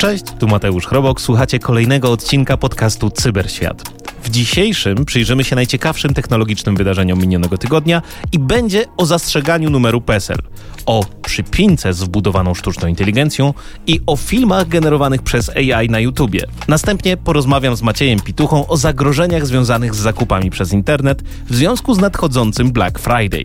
Cześć, tu Mateusz Chrobok, słuchacie kolejnego odcinka podcastu Cyberświat. W dzisiejszym przyjrzymy się najciekawszym technologicznym wydarzeniom minionego tygodnia i będzie o zastrzeganiu numeru PESEL, o przypince z wbudowaną sztuczną inteligencją i o filmach generowanych przez AI na YouTubie. Następnie porozmawiam z Maciejem Pituchą o zagrożeniach związanych z zakupami przez internet w związku z nadchodzącym Black Friday.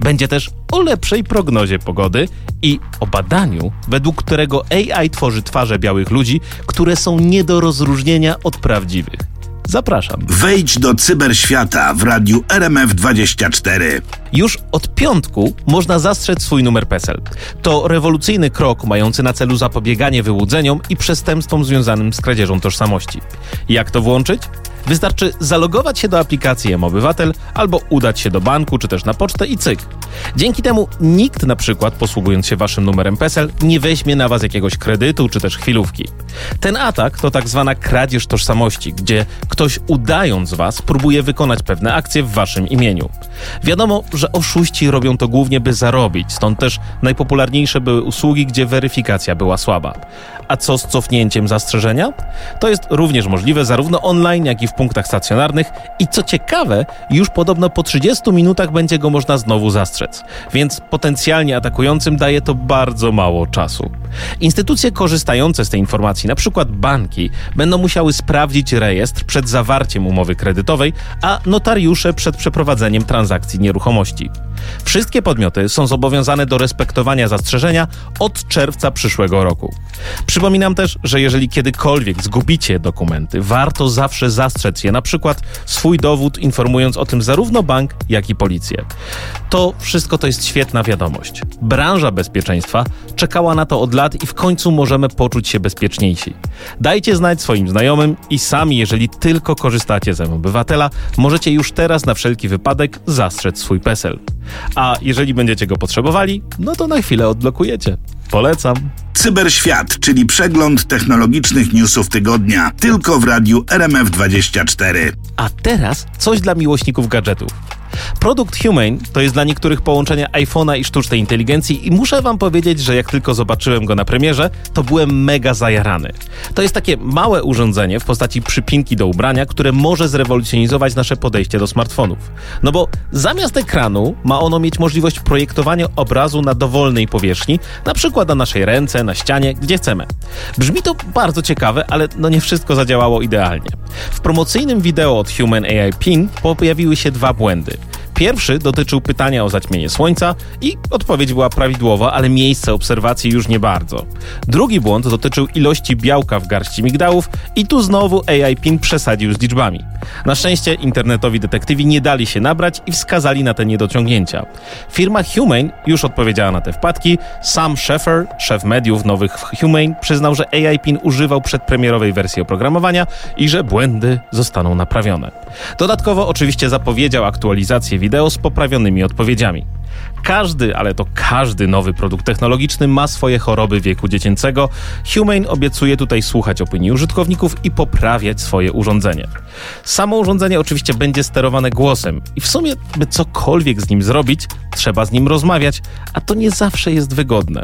Będzie też o lepszej prognozie pogody i o badaniu, według którego AI tworzy twarze białych ludzi, które są nie do rozróżnienia od prawdziwych. Zapraszam. Wejdź do cyberświata w radiu RMF24. Już od piątku można zastrzec swój numer PESEL. To rewolucyjny krok mający na celu zapobieganie wyłudzeniom i przestępstwom związanym z kradzieżą tożsamości. Jak to włączyć? Wystarczy zalogować się do aplikacji M-Obywatel albo udać się do banku czy też na pocztę i cyk. Dzięki temu nikt na przykład posługując się waszym numerem PESEL nie weźmie na was jakiegoś kredytu czy też chwilówki. Ten atak to tak zwana kradzież tożsamości, gdzie ktoś udając was próbuje wykonać pewne akcje w waszym imieniu. Wiadomo, że oszuści robią to głównie by zarobić, stąd też najpopularniejsze były usługi, gdzie weryfikacja była słaba. A co z cofnięciem zastrzeżenia? To jest również możliwe zarówno online, jak i w punktach stacjonarnych i co ciekawe, już podobno po 30 minutach będzie go można znowu zastrzec, więc potencjalnie atakującym daje to bardzo mało czasu. Instytucje korzystające z tej informacji, na przykład banki, będą musiały sprawdzić rejestr przed zawarciem umowy kredytowej, a notariusze przed przeprowadzeniem transakcji nieruchomości. Wszystkie podmioty są zobowiązane do respektowania zastrzeżenia od czerwca przyszłego roku. Przypominam też, że jeżeli kiedykolwiek zgubicie dokumenty, warto zawsze zastrzec je, na przykład swój dowód, informując o tym zarówno bank, jak i policję. To wszystko to jest świetna wiadomość. Branża bezpieczeństwa czekała na to od lat i w końcu możemy poczuć się bezpieczniejsi. Dajcie znać swoim znajomym i sami, jeżeli tylko korzystacie ze obywatela, możecie już teraz na wszelki wypadek zastrzec swój PESEL. A jeżeli będziecie go potrzebowali, no to na chwilę odblokujecie. Polecam. Cyberświat, czyli przegląd technologicznych newsów tygodnia, tylko w radiu RMF24. A teraz coś dla miłośników gadżetów. Produkt Humane to jest dla niektórych połączenie iPhone'a i sztucznej inteligencji i muszę wam powiedzieć, że jak tylko zobaczyłem go na premierze, to byłem mega zajarany. To jest takie małe urządzenie w postaci przypinki do ubrania, które może zrewolucjonizować nasze podejście do smartfonów. No bo zamiast ekranu ma ono mieć możliwość projektowania obrazu na dowolnej powierzchni, na przykład na naszej ręce, na ścianie, gdzie chcemy. Brzmi to bardzo ciekawe, ale no nie wszystko zadziałało idealnie. W promocyjnym wideo od Human AI Pin pojawiły się dwa błędy. Pierwszy dotyczył pytania o zaćmienie słońca i odpowiedź była prawidłowa, ale miejsce obserwacji już nie bardzo. Drugi błąd dotyczył ilości białka w garści migdałów i tu znowu AI PIN przesadził z liczbami. Na szczęście internetowi detektywi nie dali się nabrać i wskazali na te niedociągnięcia. Firma Humane już odpowiedziała na te wpadki. Sam Sheffer, szef mediów nowych w Humane, przyznał, że AI PIN używał przedpremierowej wersji oprogramowania i że błędy zostaną naprawione. Dodatkowo oczywiście zapowiedział aktualizację wideo z poprawionymi odpowiedziami. Każdy, ale to każdy nowy produkt technologiczny ma swoje choroby wieku dziecięcego. Humane obiecuje tutaj słuchać opinii użytkowników i poprawiać swoje urządzenie. Samo urządzenie oczywiście będzie sterowane głosem i w sumie, by cokolwiek z nim zrobić, trzeba z nim rozmawiać, a to nie zawsze jest wygodne.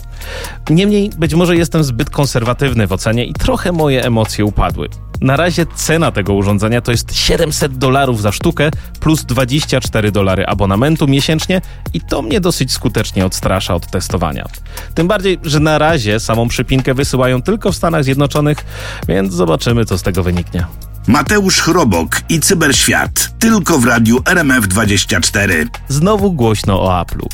Niemniej, być może jestem zbyt konserwatywny w ocenie i trochę moje emocje upadły. Na razie cena tego urządzenia to jest 700 dolarów za sztukę plus 24 dolary abonamentu miesięcznie i to mnie dosyć skutecznie odstrasza od testowania. Tym bardziej, że na razie samą przypinkę wysyłają tylko w Stanach Zjednoczonych, więc zobaczymy co z tego wyniknie. Mateusz Chrobok i Cyberświat. Tylko w radiu RMF24. Znowu głośno o Apple'u.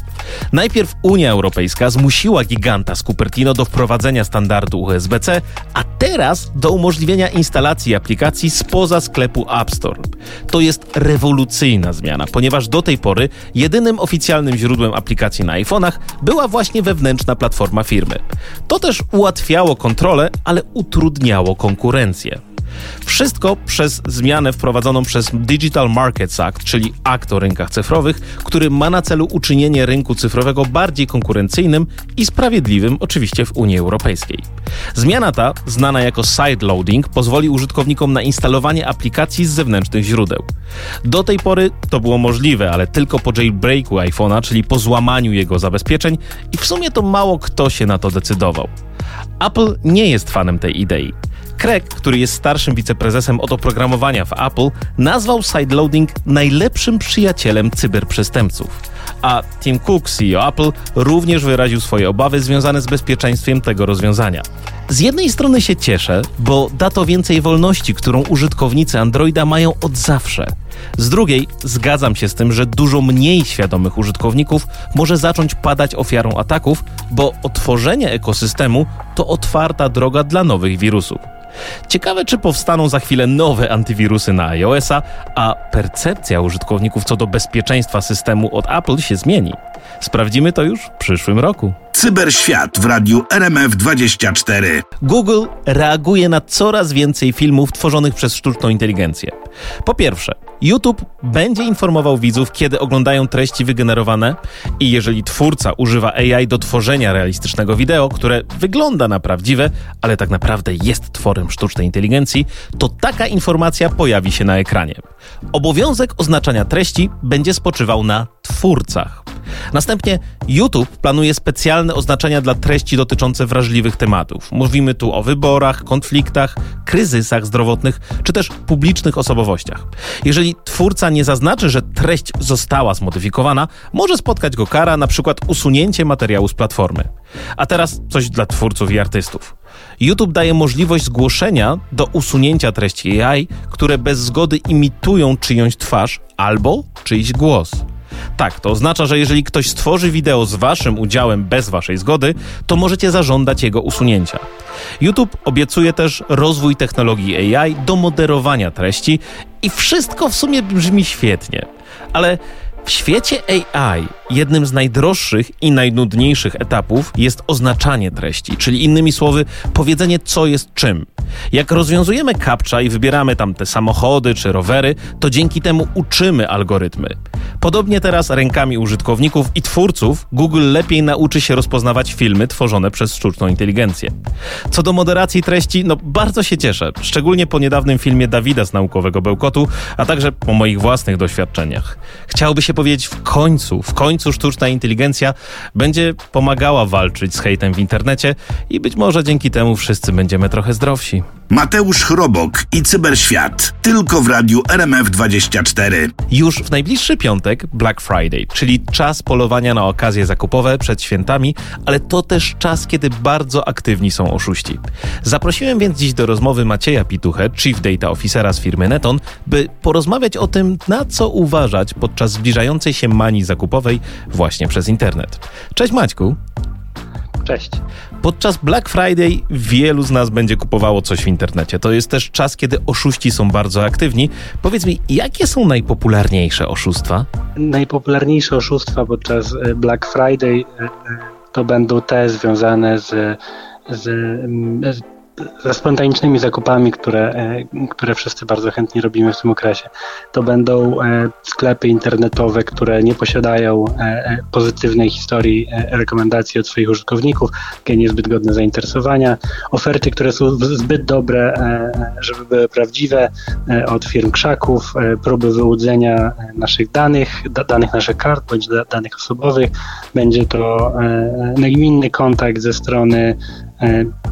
Najpierw Unia Europejska zmusiła giganta z Cupertino do wprowadzenia standardu USB-C, a teraz do umożliwienia instalacji aplikacji spoza sklepu App Store. To jest rewolucyjna zmiana, ponieważ do tej pory jedynym oficjalnym źródłem aplikacji na iPhone'ach była właśnie wewnętrzna platforma firmy. To też ułatwiało kontrolę, ale utrudniało konkurencję. Wszystko przez zmianę wprowadzoną przez Digital Markets Act, czyli akt o rynkach cyfrowych, który ma na celu uczynienie rynku cyfrowego bardziej konkurencyjnym i sprawiedliwym, oczywiście w Unii Europejskiej. Zmiana ta, znana jako sideloading, pozwoli użytkownikom na instalowanie aplikacji z zewnętrznych źródeł. Do tej pory to było możliwe, ale tylko po jailbreaku iPhone'a, czyli po złamaniu jego zabezpieczeń i w sumie to mało kto się na to decydował. Apple nie jest fanem tej idei. Craig, który jest starszym wiceprezesem od oprogramowania w Apple, nazwał sideloading najlepszym przyjacielem cyberprzestępców. A Tim Cook, CEO Apple, również wyraził swoje obawy związane z bezpieczeństwem tego rozwiązania. Z jednej strony się cieszę, bo da to więcej wolności, którą użytkownicy Androida mają od zawsze. Z drugiej zgadzam się z tym, że dużo mniej świadomych użytkowników może zacząć padać ofiarą ataków, bo otworzenie ekosystemu to otwarta droga dla nowych wirusów. Ciekawe, czy powstaną za chwilę nowe antywirusy na iOS-a, a percepcja użytkowników co do bezpieczeństwa systemu od Apple się zmieni. Sprawdzimy to już w przyszłym roku. Cyberświat w radiu RMF24. Google reaguje na coraz więcej filmów tworzonych przez sztuczną inteligencję. Po pierwsze, YouTube będzie informował widzów, kiedy oglądają treści wygenerowane i jeżeli twórca używa AI do tworzenia realistycznego wideo, które wygląda na prawdziwe, ale tak naprawdę jest tworem sztucznej inteligencji, to taka informacja pojawi się na ekranie. Obowiązek oznaczania treści będzie spoczywał na twórcach. Następnie YouTube planuje specjalne oznaczenia dla treści dotyczące wrażliwych tematów. Mówimy tu o wyborach, konfliktach, kryzysach zdrowotnych czy też publicznych osobowościach. Jeżeli twórca nie zaznaczy, że treść została zmodyfikowana, może spotkać go kara, na przykład usunięcie materiału z platformy. A teraz coś dla twórców i artystów. YouTube daje możliwość zgłoszenia do usunięcia treści AI, które bez zgody imitują czyjąś twarz albo czyjś głos. Tak, to oznacza, że jeżeli ktoś stworzy wideo z waszym udziałem bez waszej zgody, to możecie zażądać jego usunięcia. YouTube obiecuje też rozwój technologii AI do moderowania treści i wszystko w sumie brzmi świetnie. Ale w świecie AI jednym z najdroższych i najnudniejszych etapów jest oznaczanie treści, czyli innymi słowy, powiedzenie, co jest czym. Jak rozwiązujemy captcha i wybieramy tam te samochody czy rowery, to dzięki temu uczymy algorytmy. Podobnie teraz rękami użytkowników i twórców Google lepiej nauczy się rozpoznawać filmy tworzone przez sztuczną inteligencję. Co do moderacji treści, no bardzo się cieszę, szczególnie po niedawnym filmie Dawida z naukowego bełkotu, a także po moich własnych doświadczeniach. Chciałby się powiedzieć w końcu, w końcu sztuczna inteligencja będzie pomagała walczyć z hejtem w internecie i być może dzięki temu wszyscy będziemy trochę zdrowsi. Mateusz Chrobok i Cyberświat. Tylko w radiu RMF24. Już w najbliższy piątek Black Friday, czyli czas polowania na okazje zakupowe przed świętami, ale to też czas, kiedy bardzo aktywni są oszuści. Zaprosiłem więc dziś do rozmowy Macieja Pituchę, Chief Data Officera z firmy Neton, by porozmawiać o tym, na co uważać podczas zbliżającej się manii zakupowej właśnie przez internet. Cześć Maćku. Cześć. Podczas Black Friday wielu z nas będzie kupowało coś w internecie. To jest też czas, kiedy oszuści są bardzo aktywni. Powiedz mi, jakie są najpopularniejsze oszustwa? Najpopularniejsze oszustwa podczas e, Black Friday e, e, to będą te związane z, z, z ze spontanicznymi zakupami, które, e, które wszyscy bardzo chętnie robimy w tym okresie. To będą e, sklepy internetowe, które nie posiadają e, pozytywnej historii rekomendacji od swoich użytkowników, takie niezbyt godne zainteresowania, oferty, które są zbyt dobre, żeby były prawdziwe, od firm krzaków, próby wyłudzenia naszych danych, danych naszych kart bądź danych osobowych. Będzie to nagminny kontakt ze strony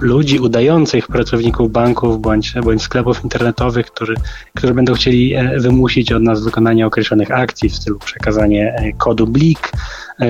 ludzi udających pracowników banków bądź, bądź sklepów internetowych, którzy, którzy będą chcieli e, wymusić od nas wykonanie określonych akcji w stylu przekazanie e, kodu BLIK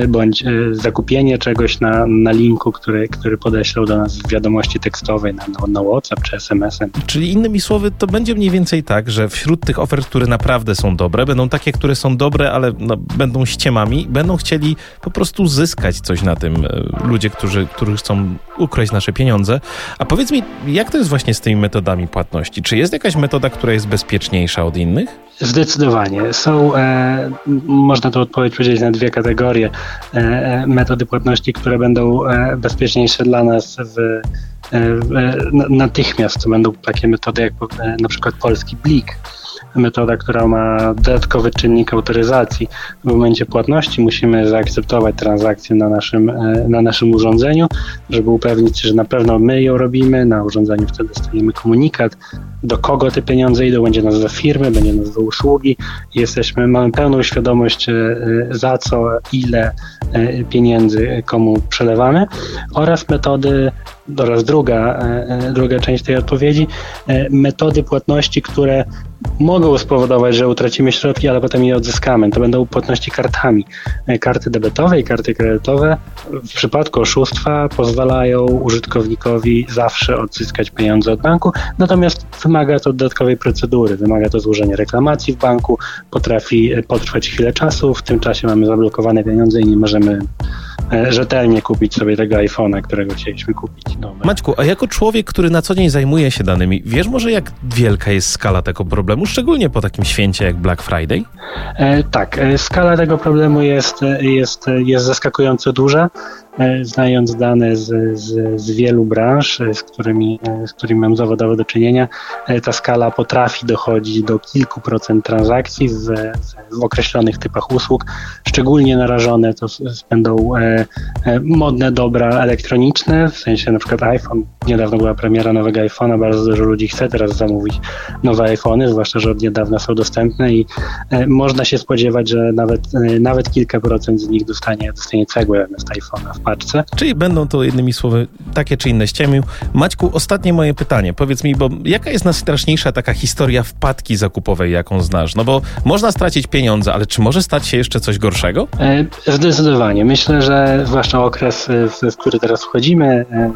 bądź zakupienie czegoś na, na linku, który, który podeślą do nas w wiadomości tekstowej na, na WhatsApp czy SMS-em. Czyli innymi słowy, to będzie mniej więcej tak, że wśród tych ofert, które naprawdę są dobre, będą takie, które są dobre, ale no, będą ściemami, będą chcieli po prostu zyskać coś na tym ludzie, którzy, którzy chcą ukraść nasze pieniądze. A powiedz mi, jak to jest właśnie z tymi metodami płatności? Czy jest jakaś metoda, która jest bezpieczniejsza od innych? Zdecydowanie. Są, e, można to odpowiedź podzielić na dwie kategorie. E, e metody płatności, które będą e, bezpieczniejsze dla nas w natychmiast. To będą takie metody jak na przykład polski blik, metoda, która ma dodatkowy czynnik autoryzacji. W momencie płatności musimy zaakceptować transakcję na naszym, e, na naszym urządzeniu, żeby upewnić się, że na pewno my ją robimy. Na urządzeniu wtedy dostajemy komunikat, do kogo te pieniądze idą, będzie nazwa firmy, będzie nazwa usługi. Jesteśmy, mamy pełną świadomość, e, za co, ile e, pieniędzy komu przelewamy oraz metody oraz druga, druga część tej odpowiedzi, metody płatności, które mogą spowodować, że utracimy środki, ale potem je odzyskamy. To będą płatności kartami. E, karty debetowe i karty kredytowe w przypadku oszustwa pozwalają użytkownikowi zawsze odzyskać pieniądze od banku, natomiast wymaga to dodatkowej procedury, wymaga to złożenia reklamacji w banku, potrafi e, potrwać chwilę czasu, w tym czasie mamy zablokowane pieniądze i nie możemy E, rzetelnie kupić sobie tego iPhone'a, którego chcieliśmy kupić. Nowe. Maćku, a jako człowiek, który na co dzień zajmuje się danymi, wiesz może jak wielka jest skala tego problemu, szczególnie po takim święcie jak Black Friday? E, tak, e, skala tego problemu jest, e, jest, jest zaskakująco duża. E, znając dane z, z, z, wielu branż, e, z którymi, e, z którymi mam zawodowo do czynienia, ta skala potrafi dochodzić do kilku procent transakcji w, w określonych typach usług. Szczególnie narażone to będą modne dobra elektroniczne, w sensie na przykład iPhone. Niedawno była premiera nowego iPhone'a, bardzo dużo ludzi chce teraz zamówić nowe iPhony, zwłaszcza, że od niedawna są dostępne i można się spodziewać, że nawet, nawet kilka procent z nich dostanie, dostanie cegłę zamiast iPhone'a paczce. Czyli będą to jednymi słowy takie czy inne ściemił. Maćku, ostatnie moje pytanie. Powiedz mi, bo jaka jest najstraszniejsza taka historia wpadki zakupowej, jaką znasz? No bo można stracić pieniądze, ale czy może stać się jeszcze coś gorszego? E, zdecydowanie. Myślę, że zwłaszcza okres, w, w który teraz wchodzimy, e,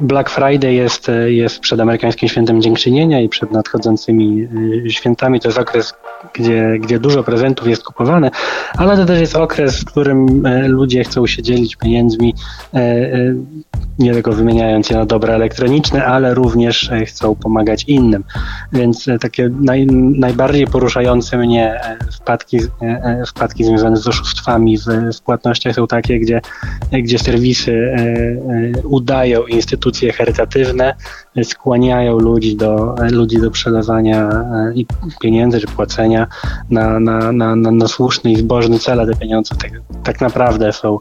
Black Friday jest, jest przed amerykańskim świętem dziękczynienia i przed nadchodzącymi y, świętami. To jest okres, gdzie, gdzie dużo prezentów jest kupowane, ale to też jest okres, w którym e, ludzie chcą się dzielić pieniędzmi, e, e, nie tylko wymieniając je na dobra elektroniczne, ale również chcą pomagać innym. Więc takie naj, najbardziej poruszające mnie wpadki, wpadki związane z oszustwami w, w płatnościach są takie, gdzie, gdzie serwisy udają instytucje charytatywne, skłaniają ludzi do, ludzi do przelewania e, pieniędzy czy płacenia na, na, na, na słuszny i zbożny cel, a te pieniądze tak, tak naprawdę są,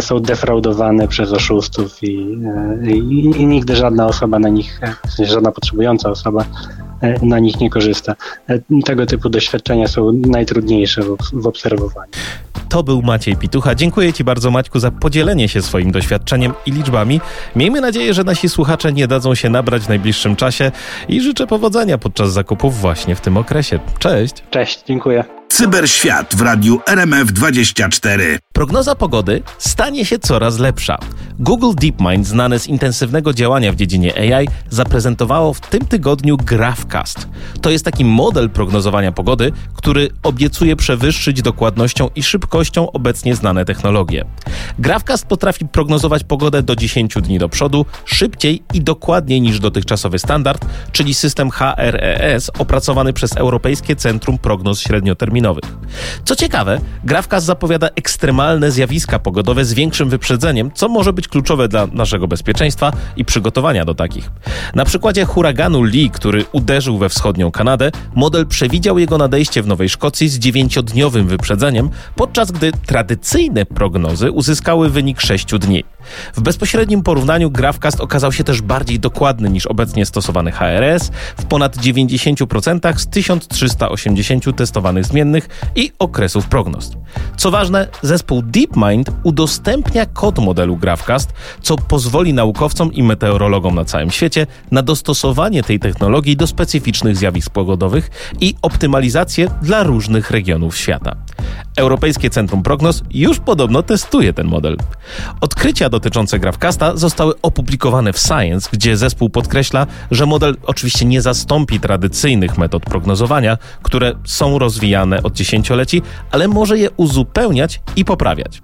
są defraudowane przez oszustów i, e, i, i nigdy żadna osoba na nich, żadna potrzebująca osoba E, na nich nie korzysta. E, tego typu doświadczenia są najtrudniejsze w, obserwowaniu. To był Maciej Pitucha. Dziękuję Ci bardzo, Maćku, za podzielenie się swoim doświadczeniem i liczbami. Miejmy nadzieję, że nasi słuchacze nie dadzą się nabrać w najbliższym czasie i życzę powodzenia podczas zakupów właśnie w tym okresie. Cześć. Cześć, dziękuję. Cyberświat w radiu RMF24. Prognoza pogody stanie się coraz lepsza. Google DeepMind, znane z intensywnego działania w dziedzinie AI, zaprezentowało w tym tygodniu GraphCast. To jest taki model prognozowania pogody, który obiecuje przewyższyć dokładnością i szybkością obecnie znane technologie. GraphCast potrafi prognozować pogodę do 10 dni do przodu, szybciej i dokładniej niż dotychczasowy standard, czyli system HRES opracowany przez Europejskie Centrum Prognoz Średnioterminowych. Co ciekawe, GraphCast zapowiada ekstremalne zjawiska pogodowe z większym wyprzedzeniem, co może być kluczowe dla naszego bezpieczeństwa i przygotowania do takich. Na przykładzie huraganu Lee, który uderzył we wschodnią Kanadę, model przewidział jego nadejście w Nowej Szkocji z dziewięciodniowym wyprzedzeniem, podczas gdy tradycyjne prognozy uzyskały wynik 6 dni. W bezpośrednim porównaniu GraphCast okazał się też bardziej dokładny niż obecnie stosowany HRS w ponad 90% z 1380 testowanych zmiennych i okresów prognoz. Co ważne, zespół DeepMind udostępnia kod modelu GraphCast, co pozwoli naukowcom i meteorologom na całym świecie na dostosowanie tej technologii do specyficznych zjawisk pogodowych i optymalizację dla różnych regionów świata. Europejskie Centrum Prognoz już podobno testuje ten model. Odkrycia dotyczące GraphCasta zostały opublikowane w Science, gdzie zespół podkreśla, że model oczywiście nie zastąpi tradycyjnych metod prognozowania, które są rozwijane od dziesięcioleci, ale może je uzupełniać i poprawiać.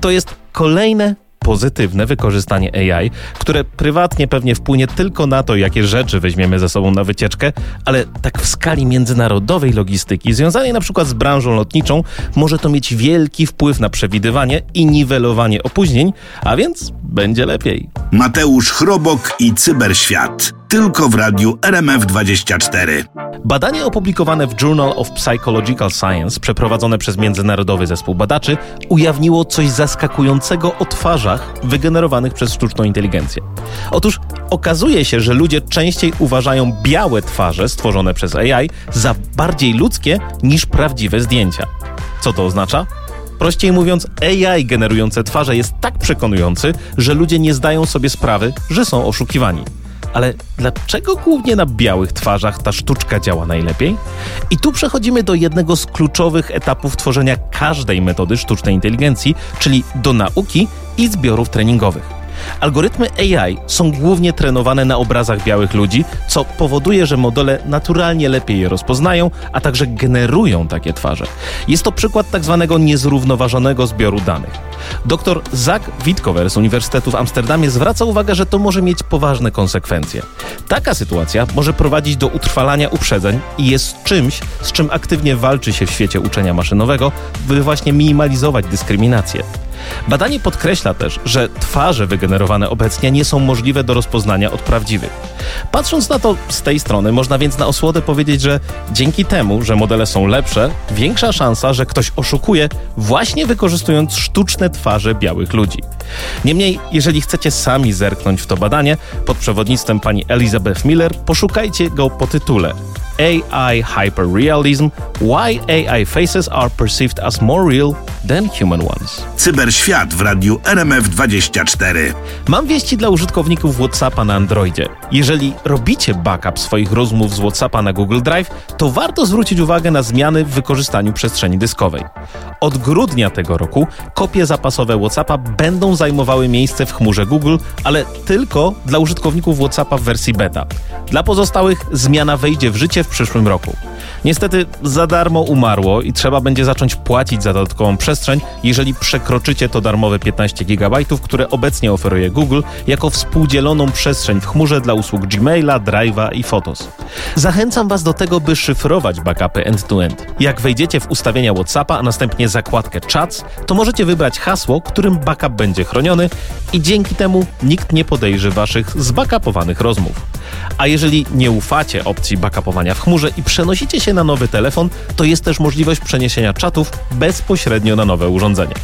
To jest kolejne pozytywne wykorzystanie AI, które prywatnie pewnie wpłynie tylko na to, jakie rzeczy weźmiemy ze sobą na wycieczkę, ale tak w skali międzynarodowej logistyki, związanej na przykład z branżą lotniczą, może to mieć wielki wpływ na przewidywanie i niwelowanie opóźnień, a więc będzie lepiej. Mateusz Chrobok i Cyberświat. Tylko w radiu RMF24. Badanie opublikowane w Journal of Psychological Science, przeprowadzone przez międzynarodowy zespół badaczy, ujawniło coś zaskakującego o twarzach wygenerowanych przez sztuczną inteligencję. Otóż okazuje się, że ludzie częściej uważają białe twarze stworzone przez AI za bardziej ludzkie niż prawdziwe zdjęcia. Co to oznacza? Prościej mówiąc, AI generujące twarze jest tak przekonujący, że ludzie nie zdają sobie sprawy, że są oszukiwani. Ale dlaczego głównie na białych twarzach ta sztuczka działa najlepiej? I tu przechodzimy do jednego z kluczowych etapów tworzenia każdej metody sztucznej inteligencji, czyli do nauki i zbiorów treningowych. Algorytmy AI są głównie trenowane na obrazach białych ludzi, co powoduje, że modele naturalnie lepiej je rozpoznają, a także generują takie twarze. Jest to przykład tak zwanego niezrównoważonego zbioru danych. Dr Zach Witkower z Uniwersytetu w Amsterdamie zwraca uwagę, że to może mieć poważne konsekwencje. Taka sytuacja może prowadzić do utrwalania uprzedzeń i jest czymś, z czym aktywnie walczy się w świecie uczenia maszynowego, by właśnie minimalizować dyskryminację. Badanie podkreśla też, że twarze wygenerowane obecnie nie są możliwe do rozpoznania od prawdziwych. Patrząc na to z tej strony, można więc na osłodę powiedzieć, że dzięki temu, że modele są lepsze, większa szansa, że ktoś oszukuje właśnie wykorzystując sztuczne twarze białych ludzi. Niemniej, jeżeli chcecie sami zerknąć w to badanie, pod przewodnictwem pani Elizabeth Miller, poszukajcie go po tytule AI Hyperrealism Why AI Faces Are Perceived as More Real Than Human Ones. Cyberświat w radiu RMF24. Mam wieści dla użytkowników WhatsAppa na Androidzie. Jeżeli robicie backup swoich rozmów z WhatsAppa na Google Drive, to warto zwrócić uwagę na zmiany w wykorzystaniu przestrzeni dyskowej. Od grudnia tego roku kopie zapasowe WhatsAppa będą zajmowały miejsce w chmurze Google, ale tylko dla użytkowników WhatsAppa w wersji beta. Dla pozostałych zmiana wejdzie w życie w przyszłym roku. Niestety za darmo umarło i trzeba będzie zacząć płacić za dodatkową przestrzeń, jeżeli przekroczycie to darmowe 15 GB, które obecnie oferuje Google jako współdzieloną przestrzeń w chmurze dla usług Gmaila, Drive'a i Photos. Zachęcam Was do tego, by szyfrować backupy end-to-end. Jak wejdziecie w ustawienia WhatsAppa, a następnie zakładkę Chats, to możecie wybrać hasło, którym backup będzie chroniony i dzięki temu nikt nie podejrzy Waszych zbackupowanych rozmów. A jeżeli nie ufacie opcji backupowania w chmurze i przenosicie się na nowy telefon, to jest też możliwość przeniesienia czatów bezpośrednio na nowe urządzenie.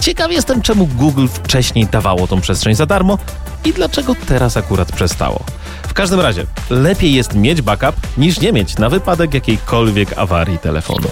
Ciekaw jestem, czemu Google wcześniej dawało tą przestrzeń za darmo i dlaczego teraz akurat przestało. W każdym razie, lepiej jest mieć backup niż nie mieć na wypadek jakiejkolwiek awarii telefonu.